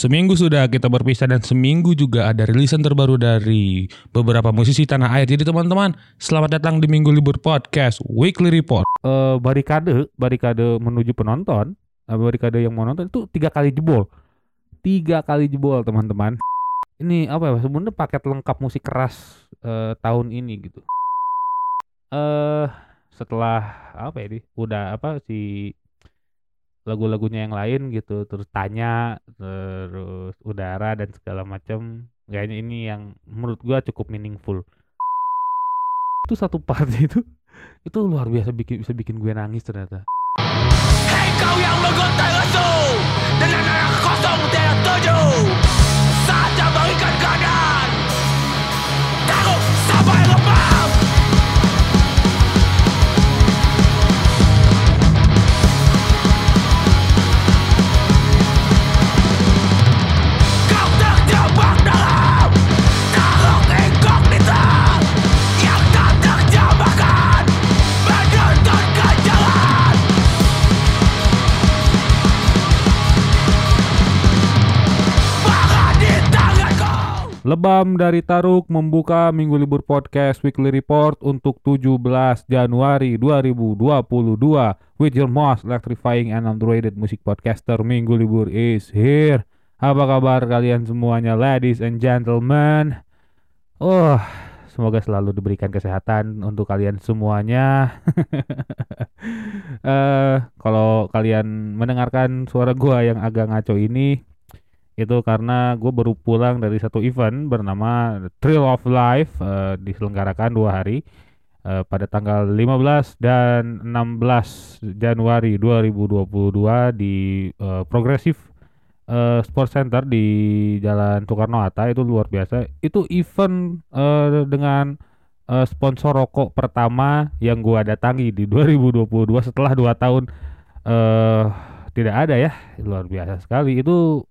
Seminggu sudah kita berpisah dan seminggu juga ada rilisan terbaru dari beberapa musisi tanah air. Jadi teman-teman, selamat datang di Minggu Libur Podcast Weekly Report. eh barikade barikade menuju penonton eh, barikade yang mau nonton itu tiga kali jebol tiga kali jebol teman-teman ini apa ya sebenarnya paket lengkap musik keras eh, tahun ini gitu eh setelah apa ya di udah apa si lagu-lagunya yang lain gitu terus tanya terus udara dan segala macam kayaknya ini yang menurut gua cukup meaningful. Itu satu part itu itu luar biasa bikin bisa bikin gue nangis ternyata. Hei kau yang Dengan kosong setuju. Saatnya Lebam dari Taruk membuka Minggu Libur Podcast Weekly Report untuk 17 Januari 2022 with your most electrifying and underrated music podcaster Minggu Libur is here. Apa kabar kalian semuanya ladies and gentlemen? Oh, semoga selalu diberikan kesehatan untuk kalian semuanya. Eh, kalau kalian mendengarkan suara gua yang agak ngaco ini itu karena gue baru pulang dari satu event bernama Thrill of Life eh, diselenggarakan dua hari eh, pada tanggal 15 dan 16 Januari 2022 di eh, Progressive eh, Sports Center di Jalan Soekarno Hatta. Itu luar biasa. Itu event eh, dengan eh, sponsor rokok pertama yang gua datangi di 2022 setelah dua tahun eh tidak ada ya. Luar biasa sekali. Itu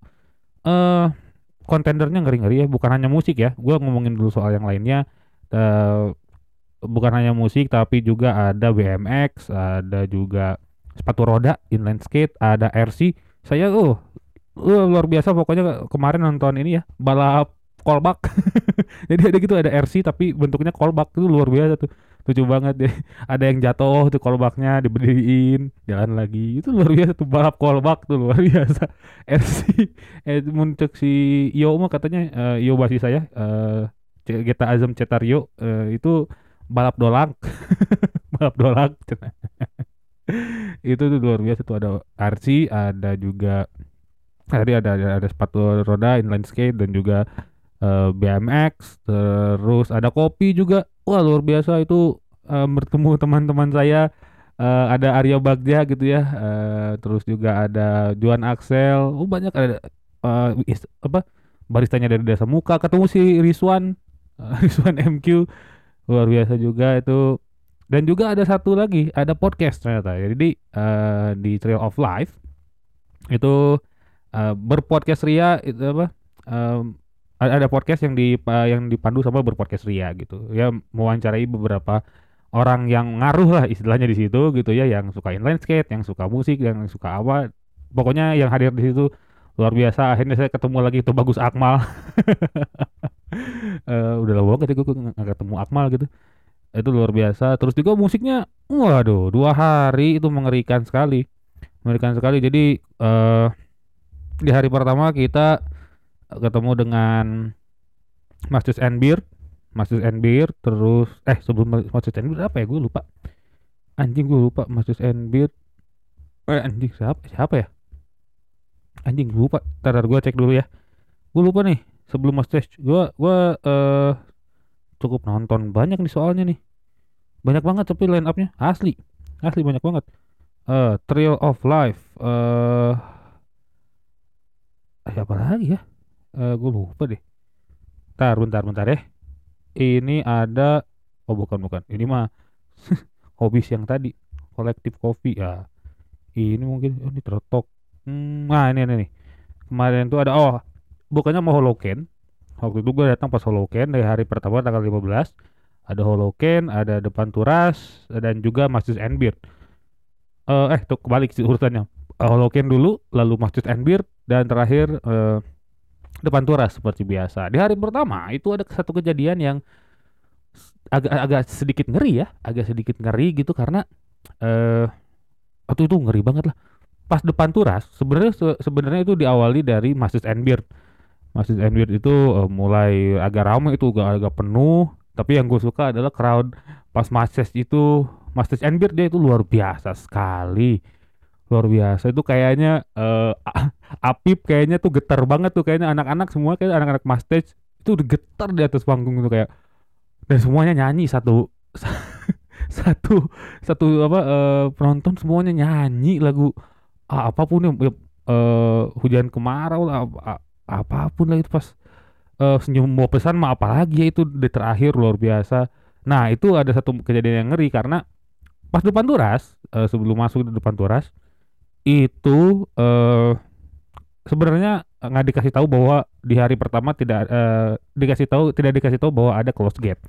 kontendernya ngeri-ngeri ya, bukan hanya musik ya. Gua ngomongin dulu soal yang lainnya. eh bukan hanya musik tapi juga ada BMX, ada juga sepatu roda, inline skate, ada RC. Saya oh uh, luar biasa pokoknya kemarin nonton ini ya, balap callback. Jadi ada gitu ada RC tapi bentuknya callback itu luar biasa tuh. Lucu banget deh. Ada yang jatuh tuh callbacknya diberdiriin, jalan lagi. Itu luar biasa tuh balap callback tuh luar biasa. RC eh untuk si Yo mah katanya eh, Yo basi saya C- Geta Azam Cetario eh, itu balap dolang balap dolang itu tuh luar biasa tuh ada RC ada juga tadi ada, ada ada sepatu roda inline skate dan juga eh, BMX terus ada kopi juga wah luar biasa itu eh, bertemu teman-teman saya eh, ada Arya Bagja gitu ya eh, terus juga ada Juan Axel. Oh banyak ada eh, is- apa baristanya dari Desa Muka. Ketemu si Rizwan eh, Rizwan MQ luar biasa juga itu. Dan juga ada satu lagi ada podcast ternyata. Jadi eh, di Trail of Life itu eh, berpodcast Ria itu apa em, ada podcast yang di yang dipandu sama berpodcast Ria gitu. Ya mewawancarai beberapa orang yang ngaruh lah istilahnya di situ gitu ya yang suka inline skate yang suka musik yang suka apa pokoknya yang hadir di situ luar biasa. Akhirnya saya ketemu lagi itu bagus Akmal. Eh, udah lama banget gue nggak ketemu Akmal gitu. Itu luar biasa. Terus juga musiknya waduh dua hari itu mengerikan sekali. Mengerikan sekali. Jadi eh di hari pertama kita ketemu dengan Masjid Enbir Masjid Enbir terus eh sebelum Masjid Enbir apa ya? Gue lupa. Anjing gue lupa. Masjid Enbir eh anjing siapa siapa ya? Anjing gue lupa. Ntar gue cek dulu ya. Gue lupa nih sebelum Masjid gue gue eh cukup nonton. Banyak nih soalnya nih. Banyak banget tapi line upnya asli. Asli banyak banget. Eh Trail of Life eh eh, apa lagi ya eh gue lupa deh. Bentar bentar bentar ya. Ini ada oh bukan bukan. Ini mah hobis yang tadi kolektif kopi. Ya ini mungkin oh, ini teretok hmm, nah ini, ini nih kemarin tuh ada oh bukannya mau holoken? Waktu itu gue datang pas holoken dari hari pertama tanggal 15 ada holoken ada depan turas dan juga masjid Enbir eh eh tuh kebalik sih urutannya Eh, holoken dulu lalu masjid Enbir dan terakhir eh, depan turas seperti biasa. Di hari pertama itu ada satu kejadian yang agak agak sedikit ngeri ya, agak sedikit ngeri gitu karena eh waktu itu ngeri banget lah. Pas depan turas sebenarnya se- sebenarnya itu diawali dari Masjid Enbir. Masjid Enbir itu eh, mulai agak ramai itu agak agak penuh, tapi yang gue suka adalah crowd pas Masjid itu Masjid Enbir dia itu luar biasa sekali. Luar biasa. Itu kayaknya eh Apip kayaknya tuh getar banget tuh. Kayaknya anak-anak semua kayak anak-anak Mastage itu udah getar di atas panggung itu kayak dan semuanya nyanyi. Satu satu satu apa eh, penonton semuanya nyanyi lagu ah, apa pun ya, eh, hujan kemarau lah ap- a- apa pun lah itu pas eh, senyum mau pesan mah apalagi ya itu di terakhir. Luar biasa. Nah itu ada satu kejadian yang ngeri karena pas depan turas eh, sebelum masuk di depan turas itu eh sebenarnya nggak dikasih tahu bahwa di hari pertama tidak eh, dikasih tahu tidak dikasih tahu bahwa ada close gate.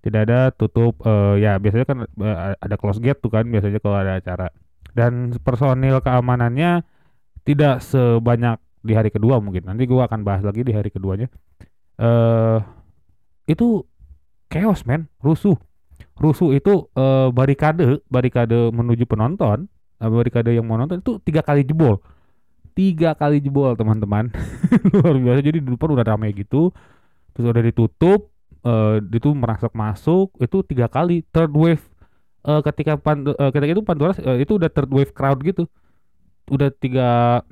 Tidak ada tutup eh, ya biasanya kan eh, ada close gate tuh kan biasanya kalau ada acara. Dan personil keamanannya tidak sebanyak di hari kedua mungkin. Nanti gua akan bahas lagi di hari keduanya. Eh itu chaos men. Rusuh. Rusuh itu eh, barikade barikade menuju penonton barikade yang mau nonton itu tiga kali jebol. Tiga kali jebol teman-teman. Luar biasa. Jadi di depan udah ramai gitu. Terus udah ditutup eh itu merasuk masuk itu tiga kali. Third wave eh, ketika pan, eh, ketika itu Pandoras eh, itu udah third wave crowd gitu. Udah tiga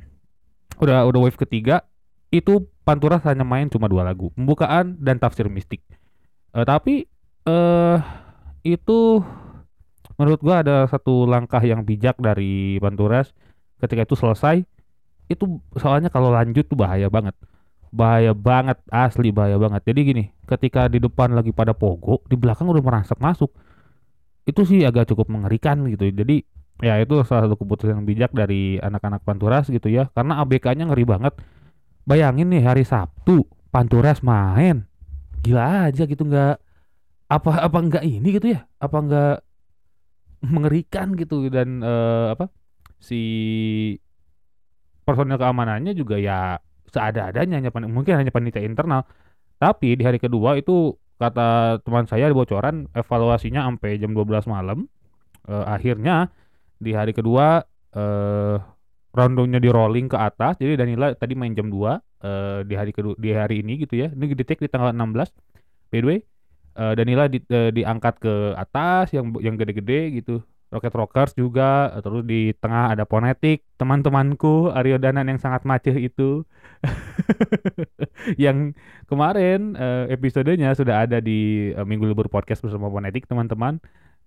udah udah wave ketiga itu Panturas hanya main cuma dua lagu pembukaan dan tafsir mistik. Eh, tapi eh itu menurut gua ada satu langkah yang bijak dari Panturas ketika itu selesai itu soalnya kalau lanjut tuh bahaya banget. Bahaya banget asli bahaya banget. Jadi gini ketika di depan lagi pada pogo di belakang udah merasak masuk. Itu sih agak cukup mengerikan gitu. Jadi ya itu salah satu keputusan yang bijak dari anak-anak Panturas gitu ya. Karena ABK-nya ngeri banget. Bayangin nih hari Sabtu Panturas main. Gila aja gitu nggak apa apa enggak ini gitu ya? Apa enggak mengerikan gitu dan eh, apa si personil keamanannya juga ya seada-adanya hanya mungkin hanya panitia internal. Tapi di hari kedua itu kata teman saya di bocoran evaluasinya sampai jam 12 malam Eh, akhirnya di hari kedua eh rondonya di rolling ke atas. Jadi Danila tadi main jam 2 eh, di hari kedua di hari ini gitu ya. Ini di take di tanggal 16 by the way eh, Danila di, eh, diangkat ke atas yang yang gede-gede gitu. Rocket Rockers juga eh, terus di tengah ada Ponetik teman-temanku Aryo Danan yang sangat maceh itu. Yang kemarin eh, episodenya sudah ada di eh, Minggu Libur Podcast bersama Ponetik teman-teman.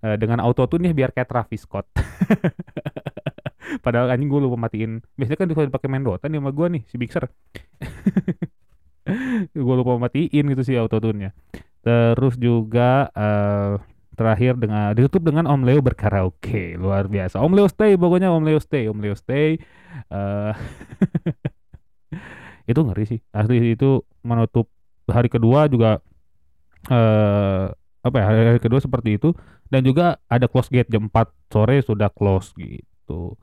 Eh, dengan autotune ya biar kayak Travis Scott. Padahal anjing gue lupa matiin. Biasanya kan kalau dipakai main Dota nih sama gue nih si Bixer. Gue lupa matiin gitu sih autotune-nya terus juga eh terakhir dengan ditutup dengan Om Leo berkaraoke. Luar biasa. Om Leo stay pokoknya Om Leo stay Om Leo stay. Eh itu ngeri sih. Asli itu menutup hari kedua juga eh apa ya hari, hari kedua seperti itu. Dan juga ada close gate jam 4 sore sudah close gitu.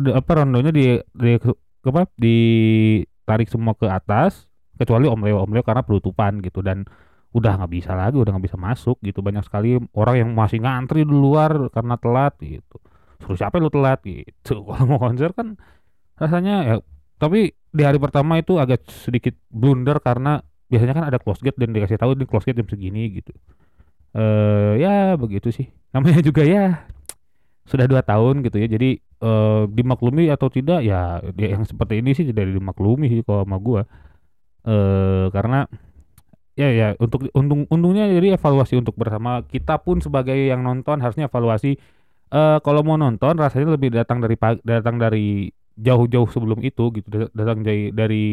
De- apa rondonya di, di apa ditarik semua ke atas kecuali Om Leo. Om Leo karena penutupan gitu. Dan udah nggak bisa lagi udah nggak bisa masuk gitu. Banyak sekali orang yang masih ngantri di luar karena telat gitu. Suruh siapa lu telat? Gitu. Kalau mau konser kan rasanya ya tapi di hari pertama itu agak sedikit blunder karena biasanya kan ada close gate dan dikasih tahu di close gate jam segini gitu. Eh ya begitu sih. Namanya juga ya sudah dua tahun gitu ya. Jadi eh dimaklumi atau tidak ya dia yang seperti ini sih tidak dimaklumi sih kalau sama gua. Eh karena ya ya untuk untung untungnya jadi evaluasi untuk bersama kita pun sebagai yang nonton harusnya evaluasi. Eh kalau mau nonton rasanya lebih datang dari datang dari jauh-jauh sebelum itu gitu da- datang dari dari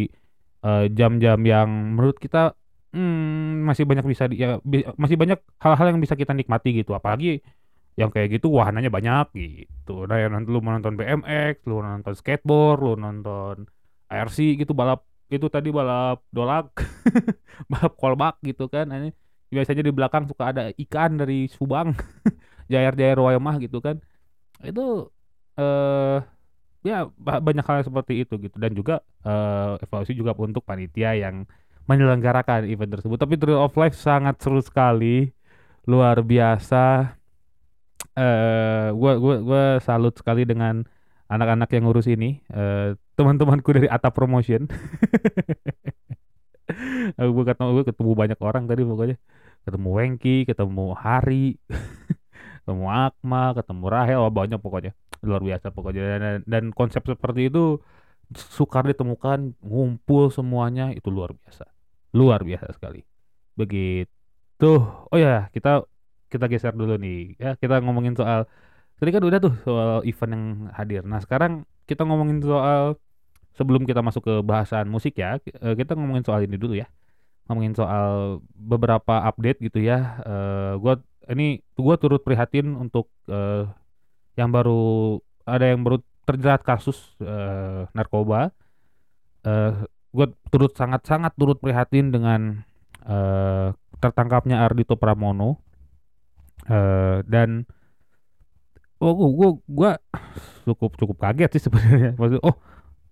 eh, jam-jam yang menurut kita hmm, masih banyak bisa di- ya, bi- masih banyak hal-hal yang bisa kita nikmati gitu. Apalagi yang kayak gitu wahananya banyak gitu. Nah yang nanti lu mau nonton BMX lu nonton skateboard lu nonton ARC gitu balap itu tadi balap dolak balap kolbak gitu kan. Ini biasanya di belakang suka ada ikan dari Subang jair-jair wayamah gitu kan. Itu eh ya ba- banyak hal seperti itu gitu. Dan juga eh, evaluasi juga untuk panitia yang menyelenggarakan event tersebut. Tapi Trail of Life sangat seru sekali luar biasa. Eh gua gua gua salut sekali dengan anak-anak yang ngurus ini. Eh teman-temanku dari Ata Promotion. Gue ketemu gue ketemu banyak orang tadi pokoknya. Ketemu Wengki ketemu Hari ketemu Akma ketemu Rahel wah, banyak pokoknya. Luar biasa pokoknya. Dan, dan konsep seperti itu sukar ditemukan ngumpul semuanya itu luar biasa. Luar biasa sekali. Begitu. Oh ya kita kita geser dulu nih. Ya kita ngomongin soal tadi kan udah tuh soal event yang hadir. Nah sekarang kita ngomongin soal sebelum kita masuk ke bahasan musik ya eh, kita ngomongin soal ini dulu ya. Ngomongin soal beberapa update gitu ya. Eh gua ini gua turut prihatin untuk eh, yang baru ada yang baru terjerat kasus eh, narkoba. Eh gue turut sangat sangat turut prihatin dengan eh, tertangkapnya Ardito Pramono. Eh dan oh gua gua, gua cukup cukup kaget sih sebenarnya. Maksud oh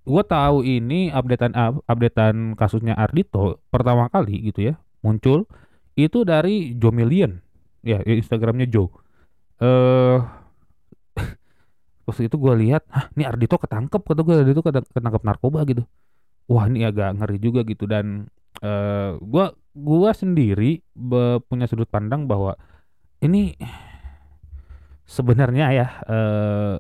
gua tahu ini updatean up- updatean kasusnya Ardito pertama kali gitu ya muncul itu dari Joe Million. Ya Instagramnya Joe. Eh terus itu gua lihat Hah, ini Ardito ketangkep kata gue Ardito ketang- ketangkep narkoba gitu. Wah ini agak ngeri juga gitu. Dan eh gua gua sendiri punya sudut pandang bahwa ini sebenarnya ya eh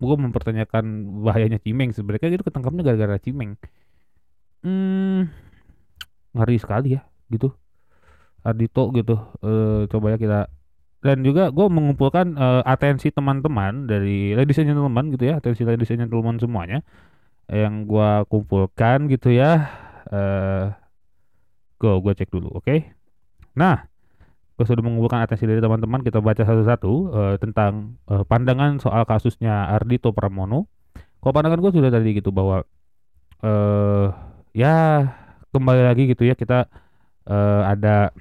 gua mempertanyakan bahayanya Cimeng sebenarnya. Itu ketangkapnya gara-gara Cimeng. Hmm ngeri sekali ya gitu. Ardito gitu eh coba ya kita dan juga gue mengumpulkan eh, atensi teman-teman dari ladies and gentlemen gitu ya atensi ladies and gentlemen semuanya yang gua kumpulkan gitu ya. Eh go gue cek dulu oke? Nah gue sudah mengumpulkan atensi dari teman-teman kita baca satu-satu eh, tentang eh, pandangan soal kasusnya Ardito Pramono. Kalau pandangan gue sudah tadi gitu bahwa eh ya kembali lagi gitu ya kita eh, ada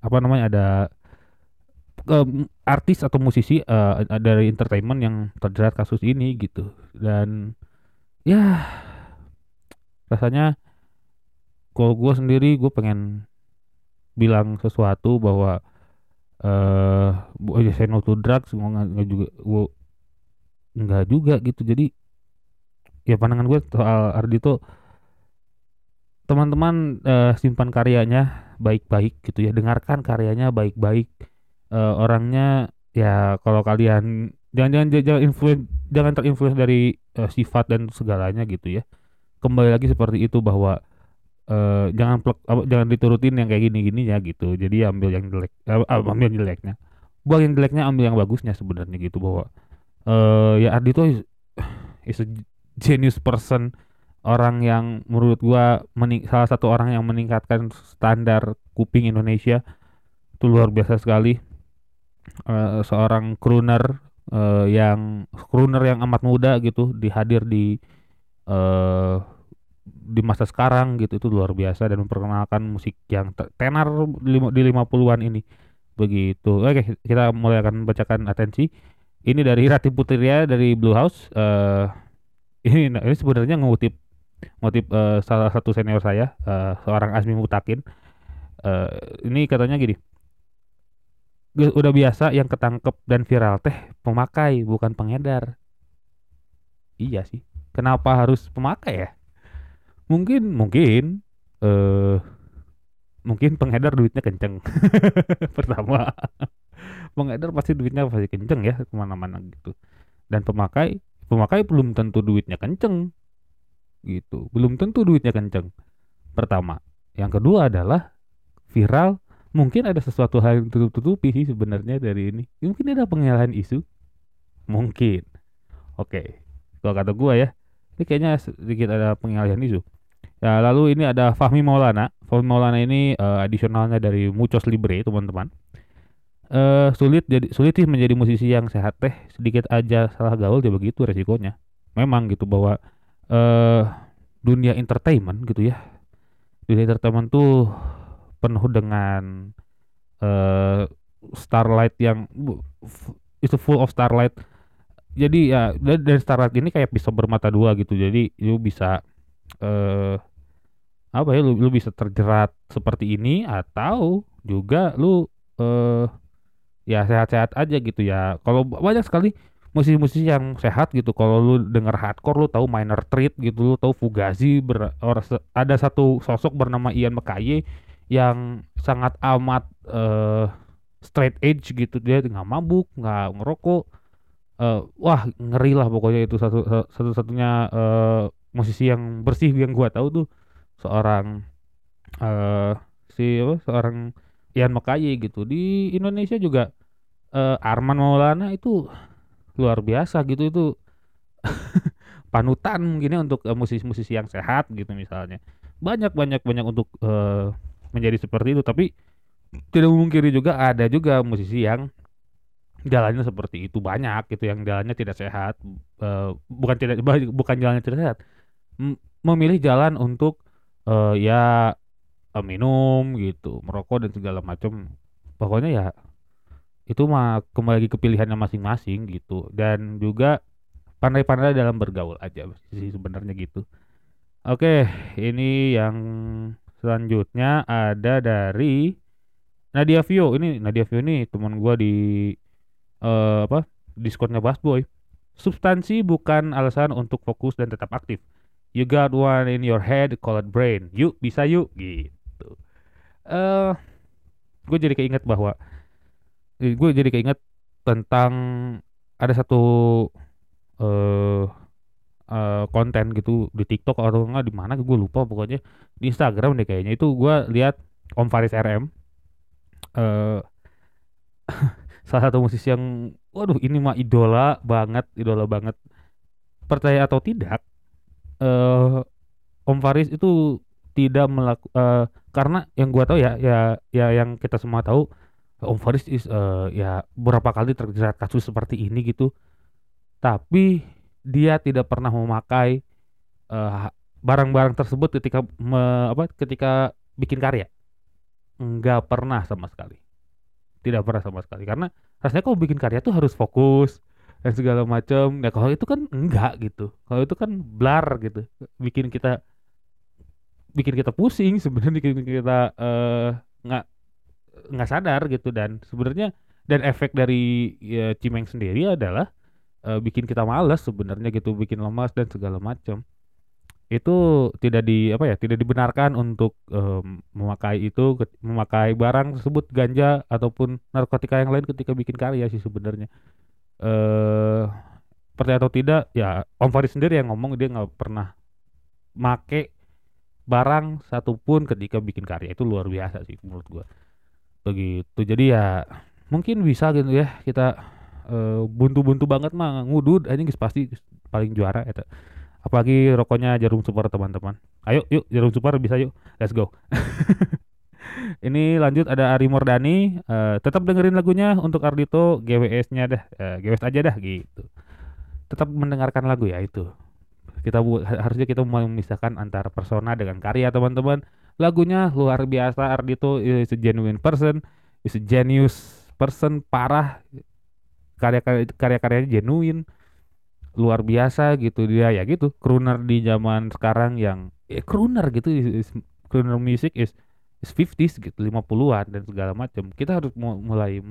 apa namanya ada em, artis atau musisi eh, dari entertainment yang terjerat kasus ini gitu. Dan ya rasanya kalau gue sendiri gue pengen bilang sesuatu bahwa eh aja saya no to drugs nggak juga gua nggak juga gitu. Jadi ya pandangan gue soal Ardito teman-teman eh, simpan karyanya baik-baik gitu ya. Dengarkan karyanya baik-baik. Eh, orangnya ya kalau kalian jangan jangan jangan influen jangan terinfluence dari eh, sifat dan segalanya gitu ya. Kembali lagi seperti itu bahwa eh, jangan plek, apa, jangan diturutin yang kayak gini-gini ya gitu. Jadi ambil yang jelek eh, ambil yang jeleknya. Buang yang jeleknya ambil yang bagusnya sebenarnya gitu bahwa eh ya Ardito is, is a genius person. Orang yang menurut gua mening- salah satu orang yang meningkatkan standar kuping Indonesia itu luar biasa sekali. Eh, seorang crooner eh, yang crooner yang amat muda gitu dihadir di eh di masa sekarang gitu itu luar biasa dan memperkenalkan musik yang te- tenar di 50-an ini. Begitu. Oke kita mulai akan bacakan atensi. Ini dari Rati Putria dari Blue House. Eh ini ini sebenarnya ngutip ngutip eh, salah satu senior saya eh, seorang Asmi Mutakin. Eh, ini katanya gini. "Ge- udah biasa yang ketangkep dan viral teh pemakai bukan pengedar. Iya sih. Kenapa harus pemakai ya mungkin mungkin eh mungkin pengedar duitnya kenceng. Pertama pengedar pasti duitnya pasti kenceng ya ke mana-mana gitu. Dan pemakai pemakai belum tentu duitnya kenceng gitu. Belum tentu duitnya kenceng. Pertama. Yang kedua adalah viral. Mungkin ada sesuatu hal yang tutup-tutupi sih sebenarnya dari ini. Mungkin ada pengalihan isu. Mungkin. Oke. Kalau kata gua ya ini kayaknya sedikit ada pengalihan isu ya lalu ini ada Fahmi Maulana. Fahmi Maulana ini eh, adisionalnya dari Muchos Libre teman-teman. Eh sulit jadi sulit sih menjadi musisi yang sehat teh. Sedikit aja salah gaul ya begitu resikonya. Memang gitu bahwa eh dunia entertainment gitu ya. Dunia entertainment tuh penuh dengan eh starlight yang itu full of starlight. Jadi ya dan Starlight ini kayak bisa bermata dua gitu. Jadi lu bisa eh apa ya lu, lu bisa terjerat seperti ini atau juga lu eh ya sehat-sehat aja gitu ya. Kalau banyak sekali musisi-musisi yang sehat gitu. Kalau lu denger hardcore lu tahu Minor Threat gitu lu tahu Fugazi ber, or- ada satu sosok bernama Ian McKaye yang sangat amat eh straight edge gitu. Dia nggak mabuk nggak ngerokok. Eh wah ngeri lah pokoknya itu satu satu satunya eh musisi yang bersih yang gua tahu tuh seorang eh si apa seorang Ian McKaye gitu. Di Indonesia juga eh Arman Maulana itu luar biasa gitu. Itu panutan mungkin ya untuk eh, musisi-musisi yang sehat gitu misalnya. Banyak banyak banyak untuk eh, menjadi seperti itu. Tapi tidak memungkiri juga ada juga musisi yang jalannya seperti itu. Banyak gitu yang jalannya tidak sehat Eh, bukan tidak bukan jalannya tidak sehat. Memilih jalan untuk eh, ya eh, minum gitu merokok dan segala macam pokoknya ya itu mah kembali ke pilihannya masing-masing gitu. Dan juga pandai-pandai dalam bergaul aja sih sebenarnya gitu. Oke ini yang selanjutnya ada dari Nadia Vio. Ini Nadia Vio ini teman gua di eh apa Discordnya Bass Boy substansi bukan alasan untuk fokus dan tetap aktif you got one in your head call it brain. Yuk bisa yuk gitu. Eh gue jadi keinget bahwa gue jadi keinget tentang ada satu eh eh, konten gitu di TikTok atau enggak di mana gue lupa pokoknya. Di Instagram deh kayaknya. Itu gue lihat Om Faris RM eh salah satu musisi yang waduh ini mah idola banget idola banget. Percaya atau tidak eh Om Faris itu tidak melaku eh, karena yang gua tahu ya ya ya yang kita semua tahu Om Faris is eh, ya beberapa kali terjerat kasus seperti ini gitu. Tapi dia tidak pernah memakai barang-barang tersebut ketika me- apa ketika bikin karya. Nggak pernah sama sekali. Tidak pernah sama sekali. Karena rasanya kalau bikin karya tuh harus fokus dan segala macam ya kalau itu kan enggak gitu. Kalau itu kan blar gitu. Bikin kita bikin kita pusing sebenarnya bikin kita eh, nggak nggak sadar gitu. Dan sebenarnya dan efek dari ya, cimeng sendiri adalah eh, bikin kita malas sebenarnya gitu bikin lemas dan segala macam itu tidak di apa ya tidak dibenarkan untuk em, memakai itu memakai barang tersebut ganja ataupun narkotika yang lain ketika bikin karya sih sebenarnya eh percaya atau tidak ya Om Faris sendiri yang ngomong dia nggak pernah make barang satupun ketika bikin karya. Itu luar biasa sih menurut gua. Begitu. Jadi ya mungkin bisa gitu ya kita eh, buntu-buntu banget mah ngudud. Aja pasti paling juara eta. Apalagi rokoknya jarum super teman-teman. Ayo yuk jarum super bisa yuk. Let's go ini lanjut ada Ari Mordani eh, tetap dengerin lagunya untuk Ardito GWS-nya dah eh, GWS aja dah gitu. Tetap mendengarkan lagu ya itu. Kita harusnya kita memisahkan antara persona dengan karya teman-teman. Lagunya luar biasa Ardito is a genuine person is a genius person parah. Karya karya-karyanya genuine luar biasa gitu dia ya gitu. Crooner di zaman sekarang yang eh, crooner gitu is, is- crooner music is 50s gitu 50-an dan segala macam kita harus mu- mulai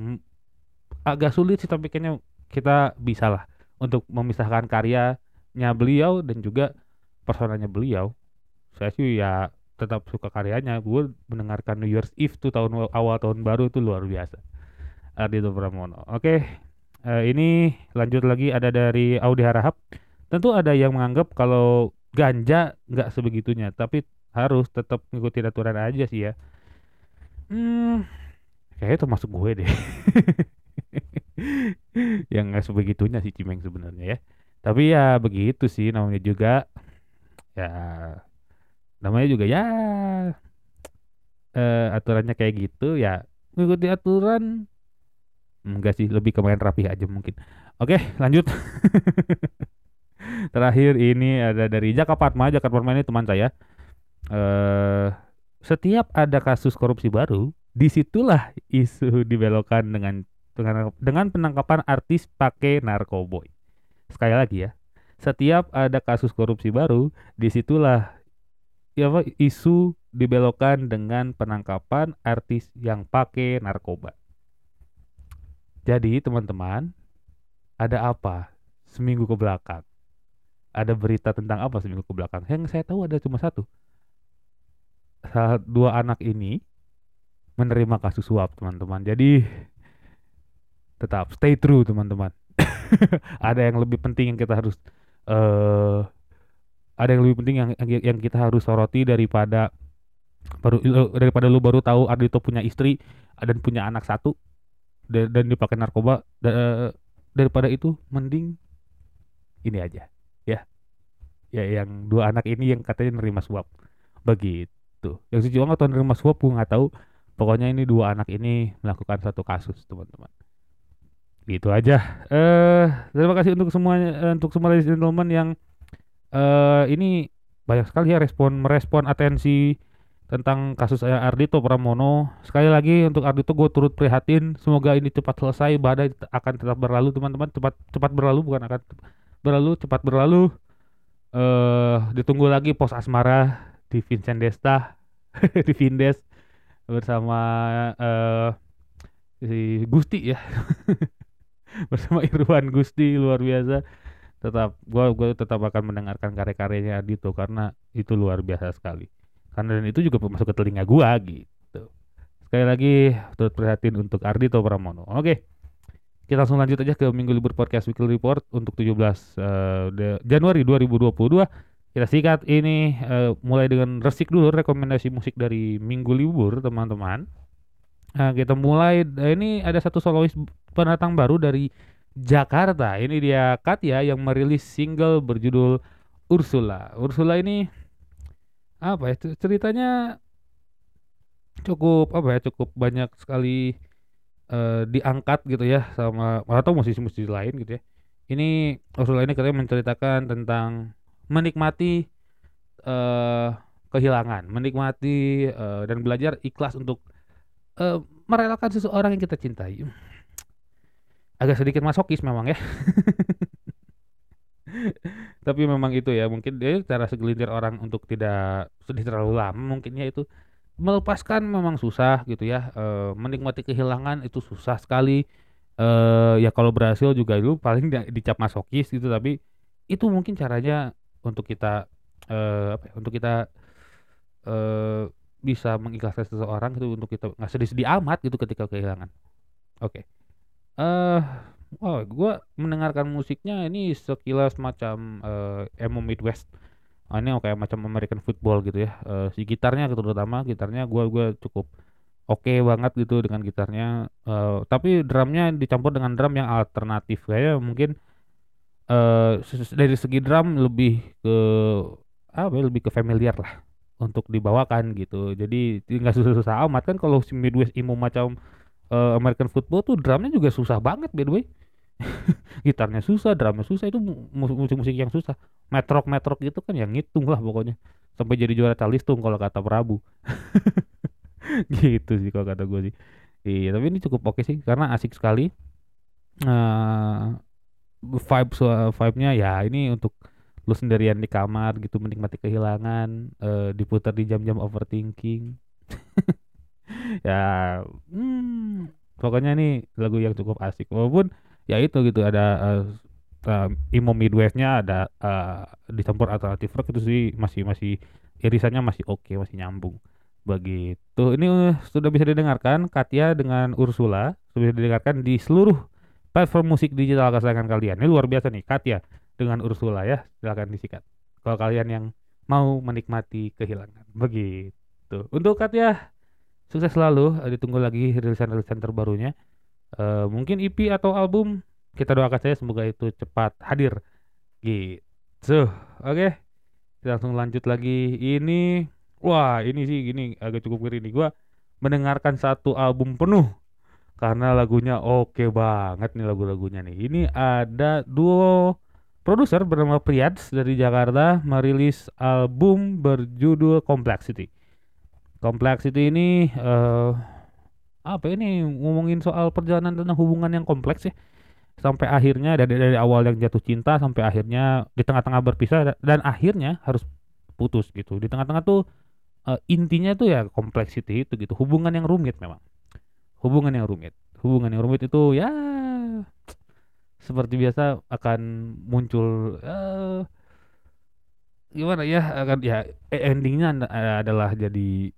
agak sulit sih tapi kayaknya kita bisa lah untuk memisahkan karyanya beliau dan juga personanya beliau. Saya sih ya tetap suka karyanya. Gue mendengarkan New Year's Eve tuh tahun awal tahun baru itu luar biasa. Ardito Pramono. Oke eh, ini lanjut lagi ada dari Audi Harahap. Tentu ada yang menganggap kalau ganja nggak sebegitunya tapi harus tetap ngikutin aturan aja sih ya. Hmm kayaknya termasuk gue deh. Yang nggak sebegitunya sih Cimeng sebenarnya ya. Tapi ya begitu sih namanya juga ya namanya juga ya eh, aturannya kayak gitu ya mengikuti aturan. Enggak sih lebih ke main rapih aja mungkin. Oke lanjut. Terakhir ini ada dari Jaka Patma Jaka Patma ini teman saya eh setiap ada kasus korupsi baru di situlah isu dibelokkan dengan dengan penangkapan artis pakai narkoboy. Sekali lagi ya setiap ada kasus korupsi baru di situlah ya apa isu dibelokkan dengan penangkapan artis yang pakai narkoba. Jadi teman-teman ada apa seminggu ke belakang? Ada berita tentang apa seminggu ke belakang? Yang saya tahu ada cuma satu dua anak ini menerima kasus suap teman-teman. Jadi tetap stay true teman-teman. Ada yang lebih penting yang kita harus eh ada yang lebih penting yang yang kita harus soroti daripada baru daripada lu baru tahu Ardito punya istri dan punya anak satu dan, dipakai narkoba da- daripada itu mending ini aja ya. Ya yang dua anak ini yang katanya nerima suap. Begitu yang si Juang atau nerima suap gue nggak tahu. Pokoknya ini dua anak ini melakukan satu kasus teman-teman. Gitu aja. Eh terima kasih untuk semuanya eh, untuk semua ladies and gentlemen yang eh ini banyak sekali ya respon merespon atensi tentang kasus Ardito Pramono. Sekali lagi untuk Ardito gue turut prihatin. Semoga ini cepat selesai badai akan tetap berlalu teman-teman. Cepat cepat berlalu bukan akan berlalu cepat berlalu. Eh ditunggu lagi pos asmara di Vincent Desta di Vindes bersama eh si Gusti ya. Bersama Irwan Gusti luar biasa. Tetap gua gua tetap akan mendengarkan karya-karyanya Ardito karena itu luar biasa sekali. Karena dan itu juga masuk ke telinga gua gitu. Sekali lagi turut prihatin untuk Ardito Pramono. Oke kita langsung lanjut aja ke Minggu Libur Podcast Weekly Report untuk 17 eh, de- Januari 2022 kita sikat ini eh, mulai dengan resik dulu rekomendasi musik dari Minggu Libur teman-teman Nah, kita mulai eh, ini ada satu solois pendatang baru dari Jakarta. Ini dia Katya yang merilis single berjudul Ursula. Ursula ini apa ya ceritanya cukup apa ya cukup banyak sekali eh, diangkat gitu ya sama atau musisi-musisi lain gitu ya. Ini Ursula ini katanya menceritakan tentang menikmati eh kehilangan, menikmati eh, dan belajar ikhlas untuk eh, merelakan seseorang yang kita cintai. Agak sedikit masokis memang ya. Tapi memang itu ya, mungkin dia cara segelintir orang untuk tidak sedih terlalu lama mungkinnya itu melepaskan memang susah gitu ya. Eh, menikmati kehilangan itu susah sekali. Eh ya kalau berhasil juga lu paling di- dicap masokis gitu tapi itu mungkin caranya untuk kita eh apa ya, untuk kita eh bisa mengikhlaskan seseorang gitu untuk kita nggak sedih-sedih amat gitu ketika kehilangan. Oke. Eh, oh, gua mendengarkan musiknya ini sekilas macam eh, emo Midwest. Ah, ini kayak macam American football gitu ya. Eh, si gitarnya terutama gitarnya gua gua cukup oke banget gitu dengan gitarnya. Eh, tapi drumnya dicampur dengan drum yang alternatif kayak mungkin ses- dari segi drum lebih ke apa ya, lebih ke familiar lah untuk dibawakan gitu. Jadi nggak susah-susah amat kan kalau si Midwest emo macam eh, American football tuh drumnya juga susah banget by the way. Gitarnya susah, drumnya susah itu mu- mu- musik-musik yang susah. Metrok metrok gitu kan yang ngitung lah pokoknya. Sampai jadi juara calistung kalau kata Prabu. gitu sih kalau kata gue sih. Iya, tapi ini cukup oke sih karena asik sekali. eh vibe vibe-nya ya ini untuk lu sendirian di kamar gitu menikmati kehilangan eh, diputar di jam-jam overthinking. Ya hmm, pokoknya ini lagu yang cukup asik. Walaupun ya itu gitu ada eh, eh, emo midwestnya ada eh, dicampur alternatif rock itu sih masih masih irisannya masih oke masih nyambung. Begitu. Ini sudah bisa didengarkan Katya dengan Ursula. Sudah bisa didengarkan di seluruh platform musik digital kesayangan kalian. Ini luar biasa nih Katya dengan Ursula ya. Silakan disikat. Kalau kalian yang mau menikmati kehilangan. Begitu. Untuk Katya sukses selalu. Eh, ditunggu lagi rilisan-rilisan terbarunya. Eh, mungkin EP atau album kita doakan saja semoga itu cepat hadir. Gitu. Oke. Kita langsung lanjut lagi. Ini wah ini sih gini agak cukup ngeri nih. Gua mendengarkan satu album penuh karena lagunya oke banget nih lagu-lagunya nih. Ini ada duo produser bernama Priyats dari Jakarta merilis album berjudul Complexity. Complexity ini eh apa ini ngomongin soal perjalanan tentang hubungan yang kompleks ya. Sampai akhirnya dari dari awal yang jatuh cinta sampai akhirnya di tengah-tengah berpisah da- dan akhirnya harus putus gitu. Di tengah-tengah tuh eh, intinya tuh ya complexity itu gitu. Hubungan yang rumit memang hubungan yang rumit. Hubungan yang rumit itu ya seperti biasa akan muncul eh, gimana ya akan ya e- endingnya adalah jadi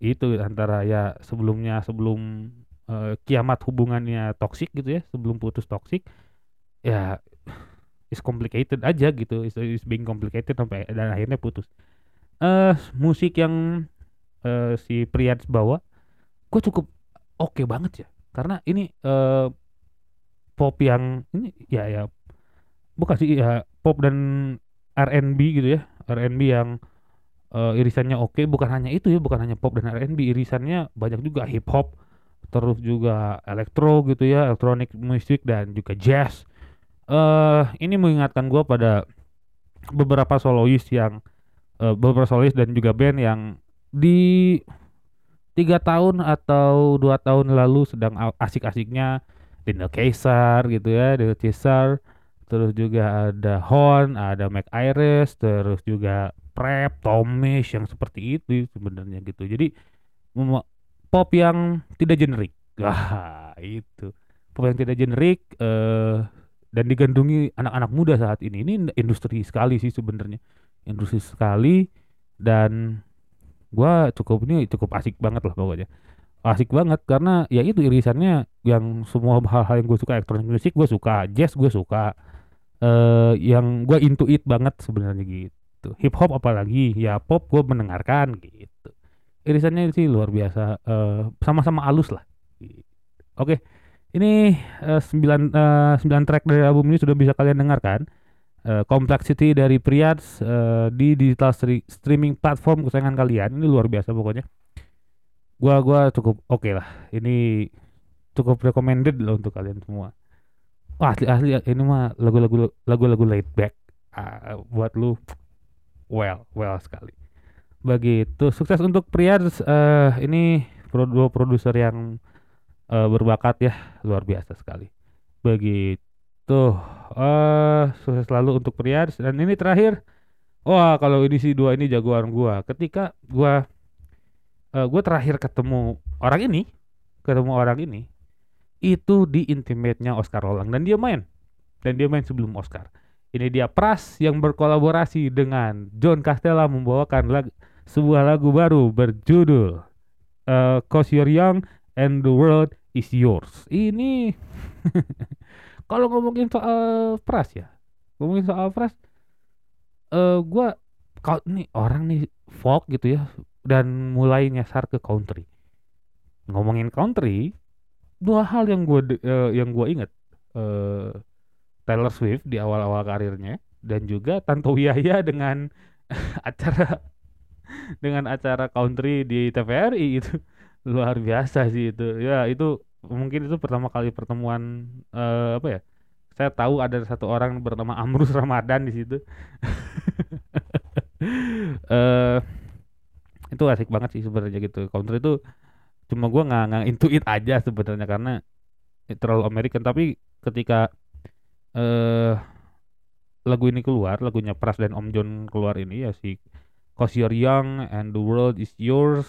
itu antara ya sebelumnya sebelum eh, kiamat hubungannya toksik gitu ya sebelum putus toksik ya is complicated aja gitu is, is being complicated sampai dan akhirnya putus. Eh musik yang eh, si Priyats bawa gue cukup oke banget ya. Karena ini eh pop yang ini ya ya bukan sih ya pop dan R&B gitu ya. R&B yang eh, irisannya oke bukan hanya itu ya bukan hanya pop dan R&B irisannya banyak juga hip hop terus juga elektro gitu ya elektronik musik dan juga jazz. Eh ini mengingatkan gua pada beberapa solois yang eh, beberapa solois dan juga band yang di tiga tahun atau dua tahun lalu sedang asik-asiknya Dino Caesar gitu ya Dino Caesar. Terus juga ada Horn ada Mac Iris terus juga Prep Tomish yang seperti itu sebenarnya gitu. Jadi pop yang tidak generik. Wah itu. Pop yang tidak generik eh dan digandungi anak-anak muda saat ini. Ini industri sekali sih sebenarnya. Industri sekali dan gua cukup ini cukup asik banget lah pokoknya. Asik banget karena ya itu irisannya yang semua hal-hal yang gue suka elektronik musik gue suka jazz gue suka eh yang gue into it banget sebenarnya gitu. Hip hop apalagi ya pop gue mendengarkan gitu. Irisannya sih luar biasa eh sama-sama halus lah oke ini eh, sembilan eh, sembilan track dari album ini sudah bisa kalian dengarkan Eh, Complexity dari Priyats eh, di digital stri- streaming platform kesayangan kalian. Ini luar biasa pokoknya. Gua gua cukup oke lah. Ini cukup recommended lah untuk kalian semua. Wah, asli asli ini mah lagu-lagu lagu-lagu laid back. Ah, buat lu well well sekali. Begitu. Sukses untuk Priyats eh ini dua produser yang eh, berbakat ya. Luar biasa sekali. Begitu eh sukses selalu untuk Priyats dan ini terakhir. Wah kalau ini sih dua ini jagoan gua. Ketika gua eh gue terakhir ketemu orang ini ketemu orang ini itu di intimate-nya Oscar Rolang dan dia main. Dan dia main sebelum Oscar. Ini dia Pras yang berkolaborasi dengan John Castella membawakan lag- sebuah lagu baru berjudul eh Cause You're Young and the World is Yours. Ini kalau ngomongin soal Pras ya ngomongin soal Pras eh gua kalau nih orang nih folk gitu ya dan mulai nyasar ke country. Ngomongin country, dua hal yang gue yang gue inget eh Taylor Swift di awal-awal karirnya dan juga Tanto Yaya dengan acara dengan acara country di TVRI itu luar biasa sih itu. Ya itu mungkin itu pertama kali pertemuan eh, apa ya? Saya tahu ada satu orang bernama Amrus Ramadan di situ. eh itu asik banget sih sebenarnya gitu counter itu cuma gua nggak nggak intuit aja sebenarnya karena terlalu American tapi ketika eh lagu ini keluar lagunya Pras dan Om John keluar ini ya si Cause You're Young and the World is Yours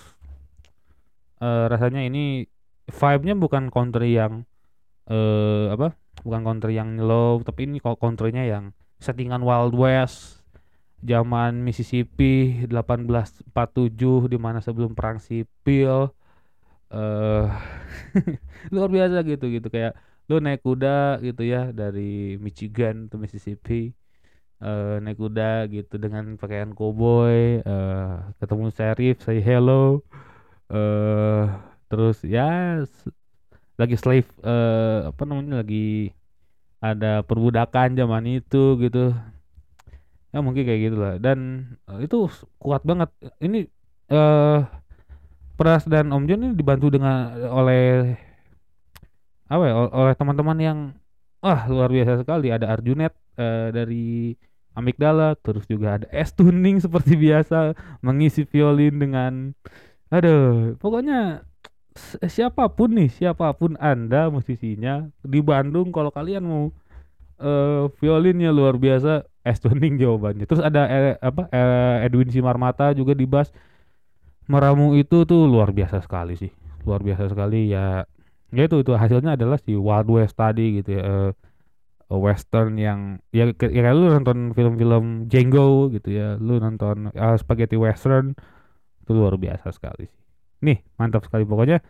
eh rasanya ini vibe-nya bukan country yang eh apa bukan country yang low tapi ini kok countrynya yang settingan Wild West zaman Mississippi 1847 di mana sebelum perang sipil eh luar biasa gitu gitu. Kayak lu naik kuda gitu ya dari Michigan ke Mississippi eh naik kuda gitu dengan pakaian cowboy eh ketemu sheriff say hello eh terus ya lagi slave eh apa namanya lagi ada perbudakan zaman itu gitu. Ya mungkin kayak gitu lah dan eh, itu kuat banget. Ini eh Pras dan Om John ini dibantu dengan oleh apa ya ol- oleh teman-teman yang wah luar biasa sekali. Ada Arjunet eh, dari Amigdala. Terus juga ada S Tuning seperti biasa mengisi violin dengan aduh pokoknya siapa pun nih, siapa pun Anda musisinya di Bandung kalau kalian mau eh violinnya luar biasa, Estoning jawabannya. Terus ada eh, apa eh, Edwin Simarmata juga di bass. Meramu itu tuh luar biasa sekali sih. Luar biasa sekali ya. Ya itu itu hasilnya adalah si Wild West tadi gitu ya. eh, western yang ya, ke- ya lu nonton film-film Django gitu ya. Lu nonton eh, spaghetti western itu luar biasa sekali sih. Nih, mantap sekali pokoknya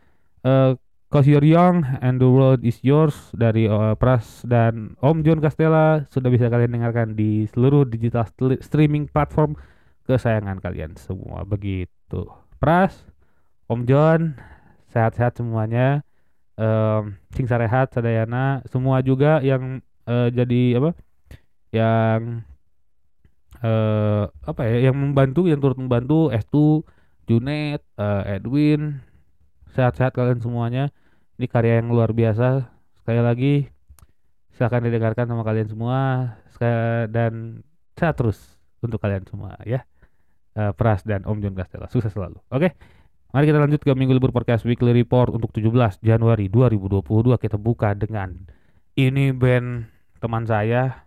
eh Cause You're Young and the World Is Yours dari eh, Pras dan Om John Castella sudah bisa kalian dengarkan di seluruh digital streaming platform kesayangan kalian semua begitu. Pras, Om John, sehat-sehat semuanya. Em, Sing Sarehat, Sadayana, semua juga yang eh, jadi apa? Yang eh apa ya? Yang membantu, yang turut membantu Estu, Junet, eh, Edwin, sehat-sehat kalian semuanya. Ini karya yang luar biasa. Sekali lagi silahkan didengarkan sama kalian semua Sekali- dan sehat terus untuk kalian semua ya. Eh, Pras dan Om John Castella sukses selalu. Oke. Mari kita lanjut ke Minggu Libur Podcast Weekly Report untuk 17 Januari 2022 kita buka dengan ini band teman saya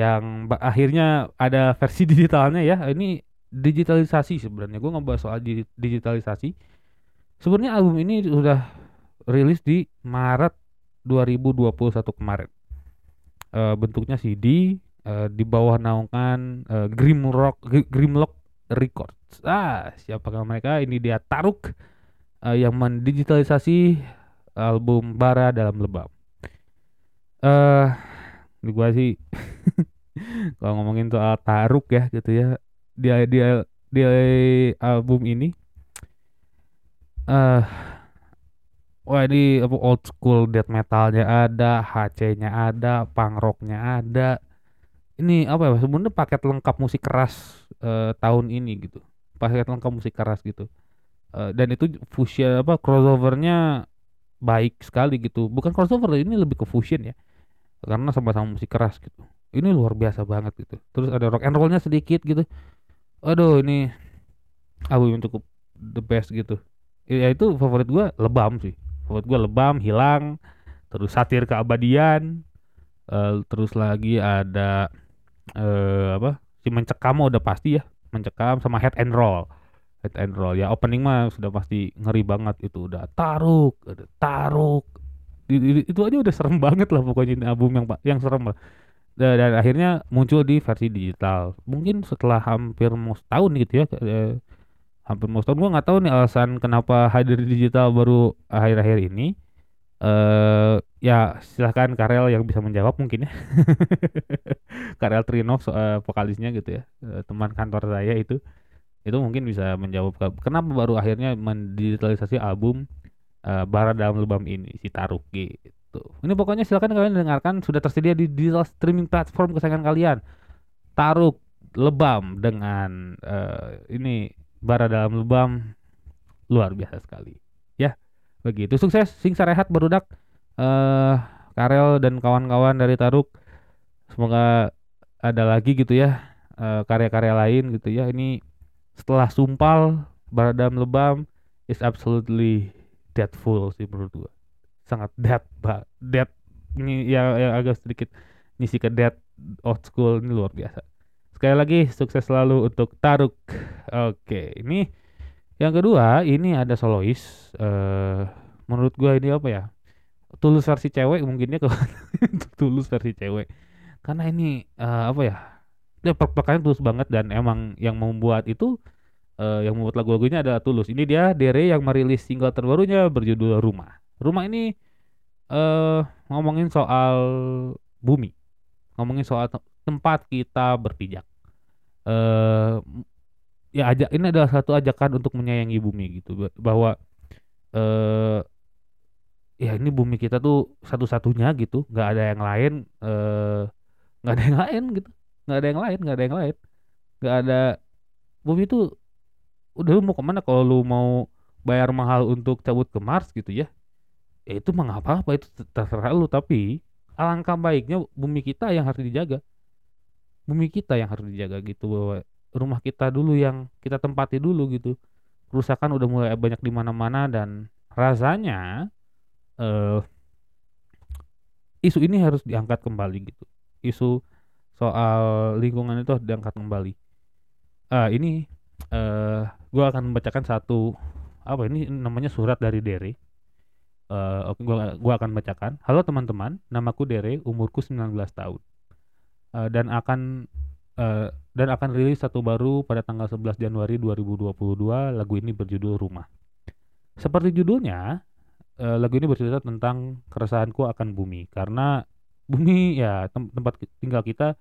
yang akhirnya ada versi digitalnya ya. Ini digitalisasi sebenarnya. Gue ngebahas soal di- digitalisasi. Sebenarnya album ini sudah rilis di Maret 2021 kemarin. Eh, bentuknya CD eh, di bawah naungan eh, Grimrock Gr- Grimlock Records. Ah, siapakah mereka? Ini dia Taruk eh, yang mendigitalisasi album Bara dalam Lebam. Eh, gua sih kalau ngomongin soal Taruk ya gitu ya. Dia dia dia album ini eh wah ini apa old school death metalnya ada, HC-nya ada, punk rocknya ada. Ini apa ya sebenarnya paket lengkap musik keras eh, tahun ini gitu. Paket lengkap musik keras gitu. Eh, dan itu fusion apa crossovernya baik sekali gitu. Bukan crossover ini lebih ke fusion ya. Karena sama-sama musik keras gitu. Ini luar biasa banget gitu. Terus ada rock and rollnya sedikit gitu. Aduh ini album yang cukup the best gitu. Ya itu favorit gua lebam sih. Favorit gua lebam, hilang, terus satir keabadian, eh, terus lagi ada eh apa? Si mencekam udah pasti ya. Mencekam sama head and roll. Head and roll ya opening mah sudah pasti ngeri banget itu udah taruk, ada taruk. Itu aja udah serem banget lah pokoknya ini album yang yang serem lah. Dan, akhirnya muncul di versi digital. Mungkin setelah hampir mau setahun gitu ya. eh, hampir mau setahun gua nggak tahu nih alasan kenapa hadir di digital baru akhir-akhir ini. Eh ya silahkan Karel yang bisa menjawab mungkin ya. Karel Trinov eh, vokalisnya gitu ya. eh, teman kantor saya itu itu mungkin bisa menjawab ke- kenapa baru akhirnya mendigitalisasi album eh, Bara dalam Lubang ini si Taruk gitu. Ini pokoknya silakan kalian dengarkan sudah tersedia di digital streaming platform kesayangan kalian. Taruk Lebam dengan eh, ini Bara dalam Lubang luar biasa sekali. Ya, begitu. Sukses sing sarehat barudak eh Karel dan kawan-kawan dari Taruk. Semoga ada lagi gitu ya eh, karya-karya lain gitu ya. Ini setelah Sumpal, Baradam Lebam is absolutely deadful sih menurut gua. Sangat dead, ba dead ini ya, ya agak sedikit ngisi ke dead old school ini luar biasa. Sekali lagi sukses selalu untuk Taruk. Oke, ini yang kedua ini ada solois. eh menurut gua ini apa ya? Tulus versi cewek mungkinnya kalau tulus versi cewek. Karena ini eh, apa ya? Dia plek-plekannya tulus banget dan emang yang membuat itu eh, yang membuat lagu-lagunya adalah tulus. Ini dia Dere yang merilis single terbarunya berjudul Rumah. Rumah ini eh ngomongin soal bumi. Ngomongin soal te- tempat kita berpijak. Eh ya ajak ini adalah satu ajakan untuk menyayangi bumi gitu. Ba- bahwa eh ya ini bumi kita tuh satu-satunya gitu. Nggak ada yang lain eh nggak ada yang lain gitu. Nggak ada yang lain nggak ada yang lain. Nggak ada bumi itu udah lu mau ke mana? Kalau lu mau bayar mahal untuk cabut ke Mars gitu ya ya itu mah nggak apa-apa itu terserah lu tapi alangkah baiknya bumi kita yang harus dijaga bumi kita yang harus dijaga gitu bahwa rumah kita dulu yang kita tempati dulu gitu kerusakan udah mulai banyak di mana-mana dan rasanya eh isu ini harus diangkat kembali gitu. Isu soal lingkungan itu harus diangkat kembali. Ah ini eh gua akan membacakan satu apa ini namanya surat dari Dere. Oke gua gua akan bacakan. Halo teman-teman, namaku Dere, umurku 19 tahun. Eh, dan akan eh, dan akan rilis satu baru pada tanggal 11 Januari 2022. Lagu ini berjudul Rumah. Seperti judulnya, eh, lagu ini bercerita tentang keresahanku akan bumi karena bumi ya tem- tempat tinggal kita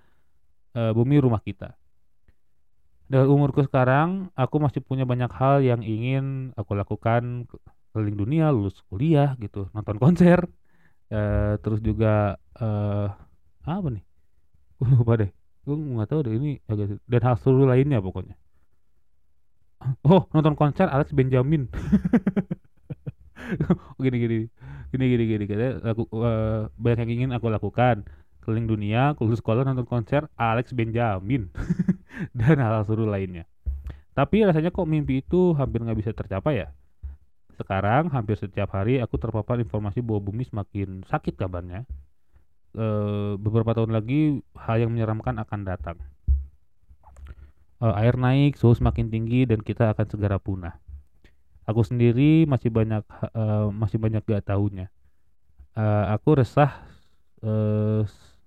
eh, bumi rumah kita. Dengan umurku sekarang, aku masih punya banyak hal yang ingin aku lakukan keliling dunia, lulus kuliah gitu, nonton konser, eh, terus juga eh apa nih? Gue lupa deh. Gue nggak tahu deh ini agak dan hal seru lainnya pokoknya. Oh, nonton konser Alex Benjamin. gini gini gini gini gini katanya aku eh, banyak yang ingin aku lakukan keliling dunia lulus sekolah nonton konser Alex Benjamin dan hal-hal seru lainnya tapi rasanya kok mimpi itu hampir nggak bisa tercapai ya sekarang hampir setiap hari aku terpapar informasi bahwa bumi semakin sakit kabarnya Eh, beberapa tahun lagi hal yang menyeramkan akan datang Eh, air naik suhu semakin tinggi dan kita akan segera punah Aku sendiri masih banyak eh, masih banyak gak tahunya. Eh, aku resah s-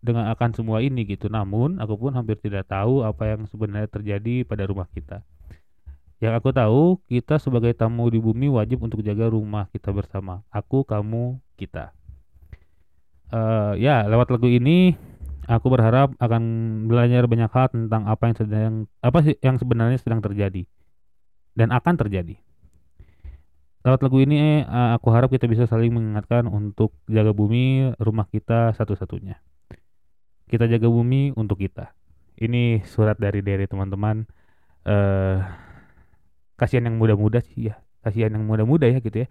dengan akan semua ini gitu. Namun aku pun hampir tidak tahu apa yang sebenarnya terjadi pada rumah kita. Yang aku tahu, kita sebagai tamu di bumi wajib untuk jaga rumah kita bersama. Aku, kamu, kita. Eh, ya, lewat lagu ini aku berharap akan belajar banyak hal tentang apa yang sedang apa sih yang sebenarnya sedang terjadi dan akan terjadi. Lewat lagu ini eh, aku harap kita bisa saling mengingatkan untuk jaga bumi rumah kita satu-satunya. Kita jaga bumi untuk kita. Ini surat dari Dere teman-teman. Eh kasihan yang muda-muda sih ya. Kasihan yang muda-muda ya gitu ya.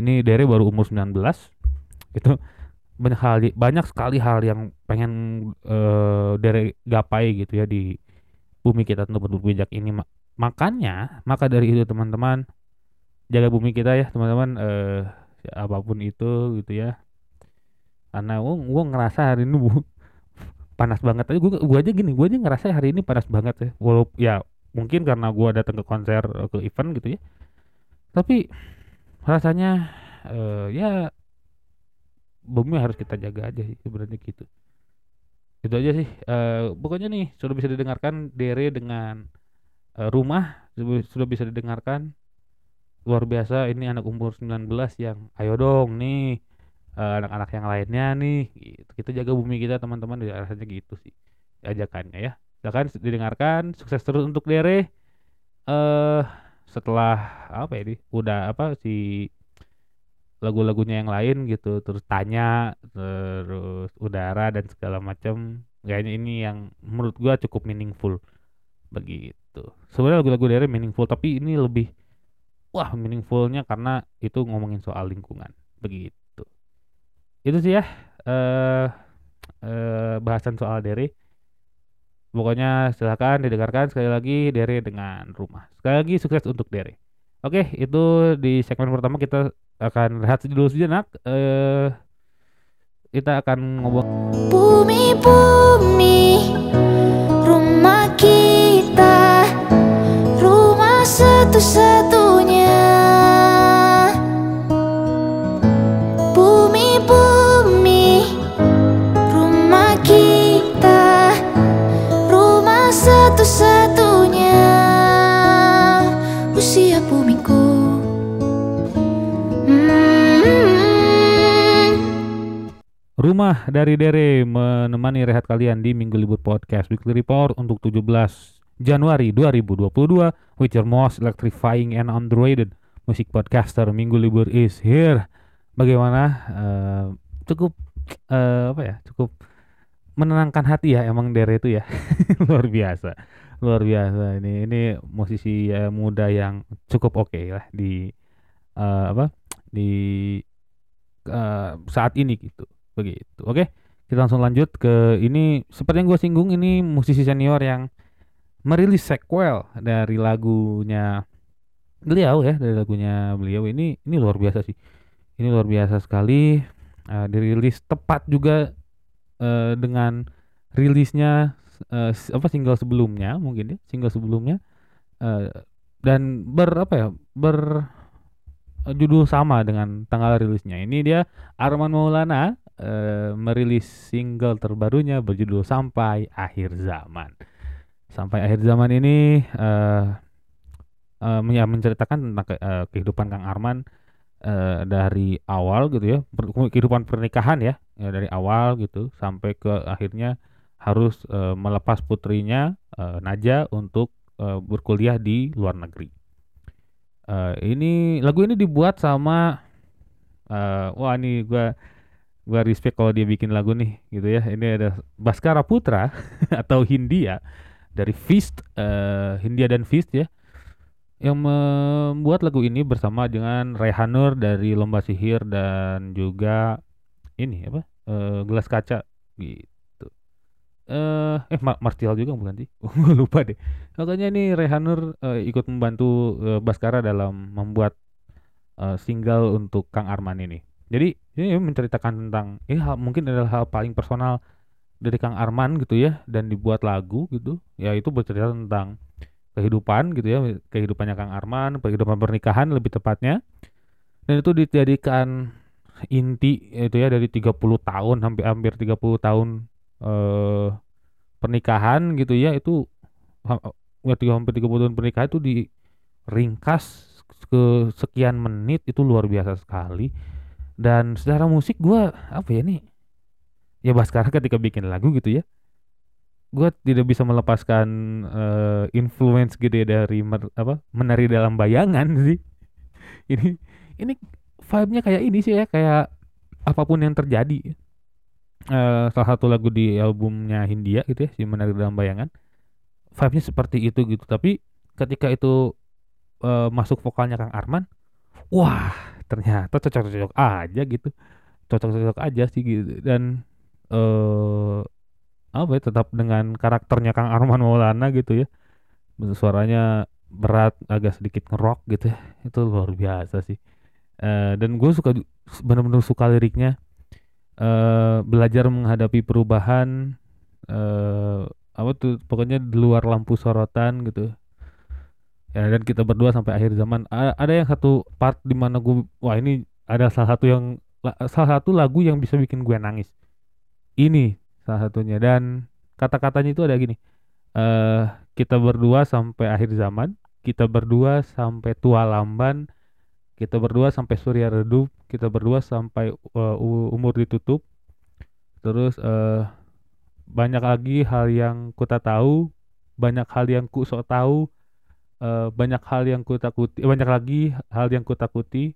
Ini Dere baru umur 19. Itu banyak hal banyak sekali hal yang pengen eh Dere gapai gitu ya di bumi kita untuk berbijak ini. Ma- Makanya, maka dari itu teman-teman jaga bumi kita ya teman-teman eh apa pun itu gitu ya karena gua, gua ngerasa hari ini bu panas banget aja gua, gua aja gini gua aja ngerasa hari ini panas banget ya walaupun ya mungkin karena gua datang ke konser eh, ke event gitu ya. Tapi rasanya eh ya bumi harus kita jaga aja sih sebenarnya gitu. Itu aja sih. Eh pokoknya nih sudah bisa didengarkan Dere dengan eh, rumah sudah bisa didengarkan. Luar biasa ini anak umur 19 yang ayo dong nih eh, anak-anak yang lainnya nih. Gitu. kita jaga bumi kita teman-teman. Ya rasanya gitu sih ajakannya ya silakan didengarkan sukses terus untuk Dere. Eh setelah apa ya ini udah apa si lagu-lagunya yang lain gitu terus tanya terus udara dan segala macam kayaknya ini yang menurut gua cukup meaningful. Begitu. Sebenarnya lagu-lagu Dere meaningful tapi ini lebih wah meaningfulnya karena itu ngomongin soal lingkungan. Begitu. Itu sih ya eh eh, bahasan soal Dere pokoknya silahkan didengarkan sekali lagi Dere dengan rumah. Sekali lagi sukses untuk Dere. Oke itu di segmen pertama kita akan rehat dulu sejenak. Eh kita akan ngomong Bumi, bumi, rumah kita, rumah satu-satunya. Rumah dari Dere menemani rehat kalian di Minggu Libur Podcast Weekly Report untuk 17 Januari 2022 with your most electrifying and underrated music podcaster Minggu Libur is here. Bagaimana? Eh, cukup eh, apa ya? Cukup menenangkan hati ya emang Dere itu ya. Luar biasa. Luar biasa ini ini musisi eh, muda yang cukup oke lah di eh, apa? di eh, saat ini gitu begitu. Oke kita langsung lanjut ke ini seperti yang gue singgung ini musisi senior yang merilis sequel dari lagunya beliau ya dari lagunya beliau. Ini ini luar biasa sih. Ini luar biasa sekali. Eh, dirilis tepat juga eh, dengan rilisnya s- apa single sebelumnya mungkin ya single sebelumnya. Eh, dan ber apa ya ber judul sama dengan tanggal rilisnya. Ini dia Arman Maulana eh, merilis single terbarunya berjudul Sampai Akhir Zaman Sampai Akhir Zaman ini eh eh, ya menceritakan tentang ke- eh, kehidupan Kang Arman eh, dari awal gitu ya per- kehidupan pernikahan ya, ya dari awal gitu sampai ke akhirnya harus eh, melepas putrinya eh, Naja untuk eh, berkuliah di luar negeri. Eh, ini lagu ini dibuat sama eh, wah ini gua gua respect kalau dia bikin lagu nih gitu ya. Ini ada Baskara Putra atau Hindia dari Fist eh, Hindia dan Fist ya yang membuat lagu ini bersama dengan Rehanur dari Lomba Sihir dan juga ini apa eh, gelas kaca gitu. Eh eh Ma- Martial juga bukan sih? Lupa deh. Makanya ini Rehanur eh, ikut membantu eh, Baskara dalam membuat eh, single untuk Kang Arman ini. Jadi ini menceritakan tentang ini hal, mungkin adalah hal paling personal dari Kang Arman gitu ya dan dibuat lagu gitu. Ya itu bercerita tentang kehidupan gitu ya kehidupannya Kang Arman kehidupan pernikahan lebih tepatnya. Dan itu dijadikan inti itu ya dari 30 tahun hampir hampir 30 tahun eh pernikahan gitu ya itu ya hampir 30 tahun pernikahan itu diringkas ke sekian menit itu luar biasa sekali dan secara musik gua apa ya nih? Ya Baskara ketika bikin lagu gitu ya gue tidak bisa melepaskan eh, influence gede dari mer- apa menari dalam bayangan sih. Ini ini vibe-nya kayak ini sih ya kayak apa pun yang terjadi. Eh, salah satu lagu di albumnya Hindia gitu ya si menari dalam bayangan vibe-nya seperti itu gitu. Tapi ketika itu eh, masuk vokalnya Kang Arman wah ternyata cocok-cocok aja gitu. Cocok-cocok aja sih gitu. Dan eh apa ya tetap dengan karakternya Kang Arman Maulana gitu ya. Suaranya berat agak sedikit ngerok gitu ya. Itu luar biasa sih. Eh, dan gue suka benar-benar suka liriknya. Eh belajar menghadapi perubahan eh apa tuh pokoknya di luar lampu sorotan gitu ya dan kita berdua sampai akhir zaman. A- ada yang satu part di mana gue wah ini ada salah satu yang la- salah satu lagu yang bisa bikin gue nangis. Ini salah satunya. Dan kata-katanya itu ada gini eh kita berdua sampai akhir zaman kita berdua sampai tua lamban kita berdua sampai surya redup kita berdua sampai eh, u- umur ditutup. Terus eh banyak lagi hal yang ku tak tahu banyak hal yang ku sok tahu eh, banyak hal yang ku takuti eh, banyak lagi hal yang ku takuti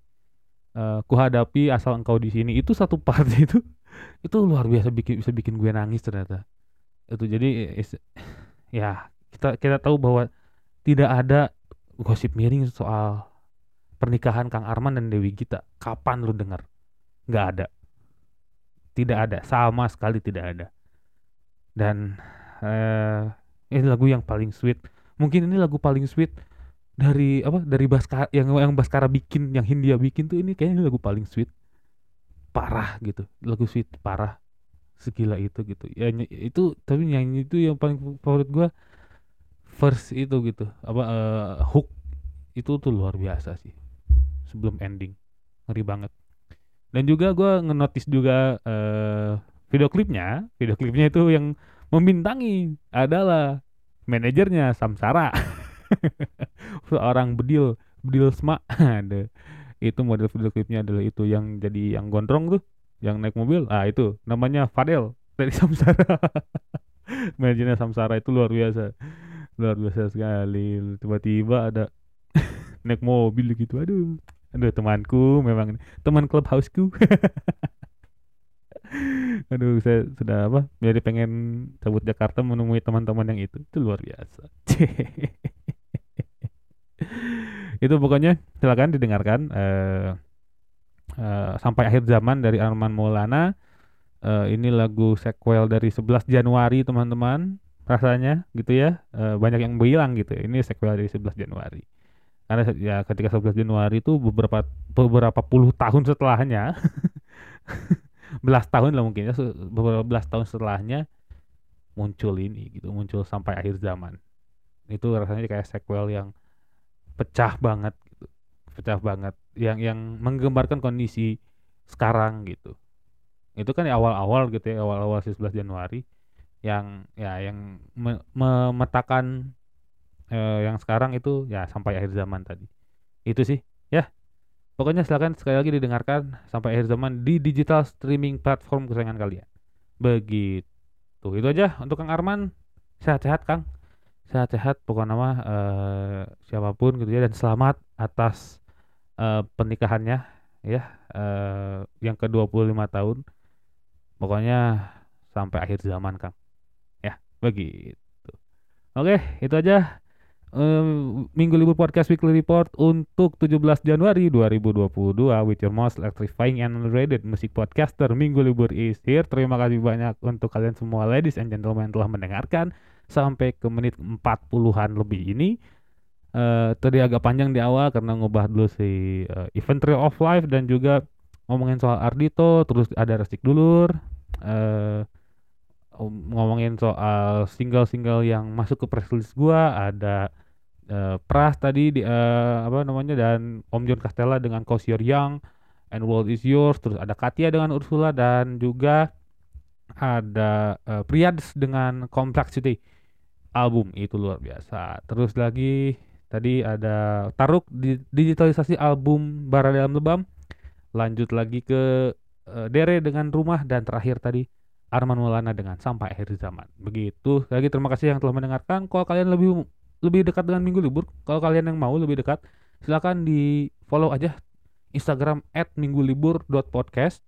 eh, ku hadapi asal engkau di sini. Itu satu part itu itu luar biasa bikin bisa bikin gue nangis ternyata. Itu jadi ya kita kita tahu bahwa tidak ada gosip miring soal pernikahan Kang Arman dan Dewi Gita. Kapan lu dengar? Nggak ada. Tidak ada. Sama sekali tidak ada. Dan eh ini lagu yang paling sweet mungkin ini lagu paling sweet dari apa dari Baskara yang yang Baskara bikin yang Hindia bikin tuh ini kayaknya ini lagu paling sweet. Parah gitu lagu sweet parah segila itu gitu. Ya itu tapi nyanyi itu yang paling favorit gua first itu gitu. Apa eh, hook itu tuh luar biasa sih sebelum ending. Ngeri banget. Dan juga gua ngenotis juga eh video klipnya video klipnya itu yang membintangi adalah manajernya Samsara. Seorang bedil bedil sma. Ada. Itu model video klipnya adalah itu yang jadi yang gondrong tuh yang naik mobil. Ah itu. Namanya Fadel dari Samsara. Manajernya Samsara itu luar biasa. Luar biasa sekali. Tiba-tiba ada naik mobil gitu. Aduh. Aduh temanku memang teman clubhouseku aduh saya sudah apa jadi pengen cabut Jakarta menemui teman-teman yang itu. Itu luar biasa. Itu pokoknya silakan didengarkan eh eh, sampai akhir zaman dari Arman Maulana. Eh, ini lagu sequel dari 11 Januari teman-teman rasanya gitu ya. Eh, banyak yang bilang gitu ini sequel dari 11 Januari. Karena ya ketika 11 Januari itu beberapa beberapa puluh tahun setelahnya belas tahun lah mungkin ya beberapa belas tahun setelahnya muncul ini gitu muncul sampai akhir zaman. Itu rasanya kayak sequel yang pecah banget gitu pecah banget. Yang yang menggambarkan kondisi sekarang gitu. Itu kan awal-awal gitu ya awal-awal 11 Januari yang ya yang me- memetakan eh, yang sekarang itu ya sampai akhir zaman tadi. Itu sih ya pokoknya silakan sekali lagi didengarkan sampai akhir zaman di digital streaming platform kesayangan kalian. Begitu. Itu aja untuk Kang Arman. Sehat-sehat Kang. Sehat-sehat pokoknya mah eh, siapa pun gitu ya. Dan selamat atas eh, pernikahannya ya. Eh, yang ke 25 tahun. Pokoknya sampai akhir zaman Kang. Ya begitu. Oke itu aja eh, Minggu Libur Podcast Weekly Report untuk 17 Januari 2022 with your most electrifying and underrated music podcaster Minggu Libur is here. Terima kasih banyak untuk kalian semua ladies and gentlemen yang telah mendengarkan sampai ke menit 40-an lebih ini. Eh tadi agak panjang di awal karena ngubah dulu si eh, event Trail of Life dan juga ngomongin soal Ardito terus ada Restik Dulur. Eh om- ngomongin soal single-single yang masuk ke press release gua ada eh, Pras tadi di eh, apa namanya dan Om John Castella dengan Cause You're Young and World Is Yours terus ada Katia dengan Ursula dan juga ada eh, Priyads dengan Complexity album itu luar biasa. Terus lagi tadi ada Taruk di digitalisasi album Bara dalam Lebam. Lanjut lagi ke eh, Dere dengan Rumah dan terakhir tadi Arman Maulana dengan Sampai Akhir Zaman. Begitu. Lagi terima kasih yang telah mendengarkan. Kalau kalian lebih lebih dekat dengan Minggu Libur kalau kalian yang mau lebih dekat silakan di follow aja Instagram minggulibur.podcast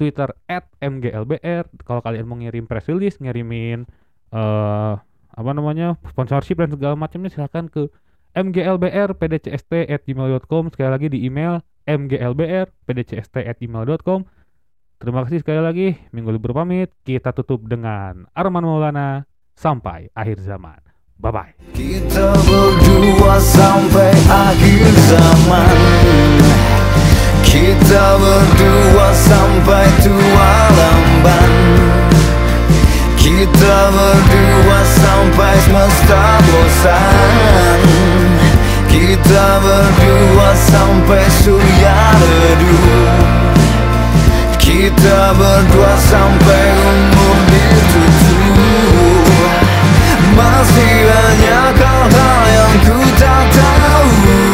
Twitter mglbr kalau kalian mau ngirim press release ngirimin eh apa namanya sponsorship dan segala macamnya silakan ke mglbr sekali lagi di email mglbr terima kasih sekali lagi. Minggu libur pamit. Kita tutup dengan Arman Maulana. Sampai akhir zaman. Bye bye Kita berdua sampai akhir zaman. Kita berdua sampai tua lamban. Kita berdua sampai semesta bosan. Kita berdua sampai surya redup kita berdua sampai umur ditutup. Masih banyak hal-hal yang ku tak tahu.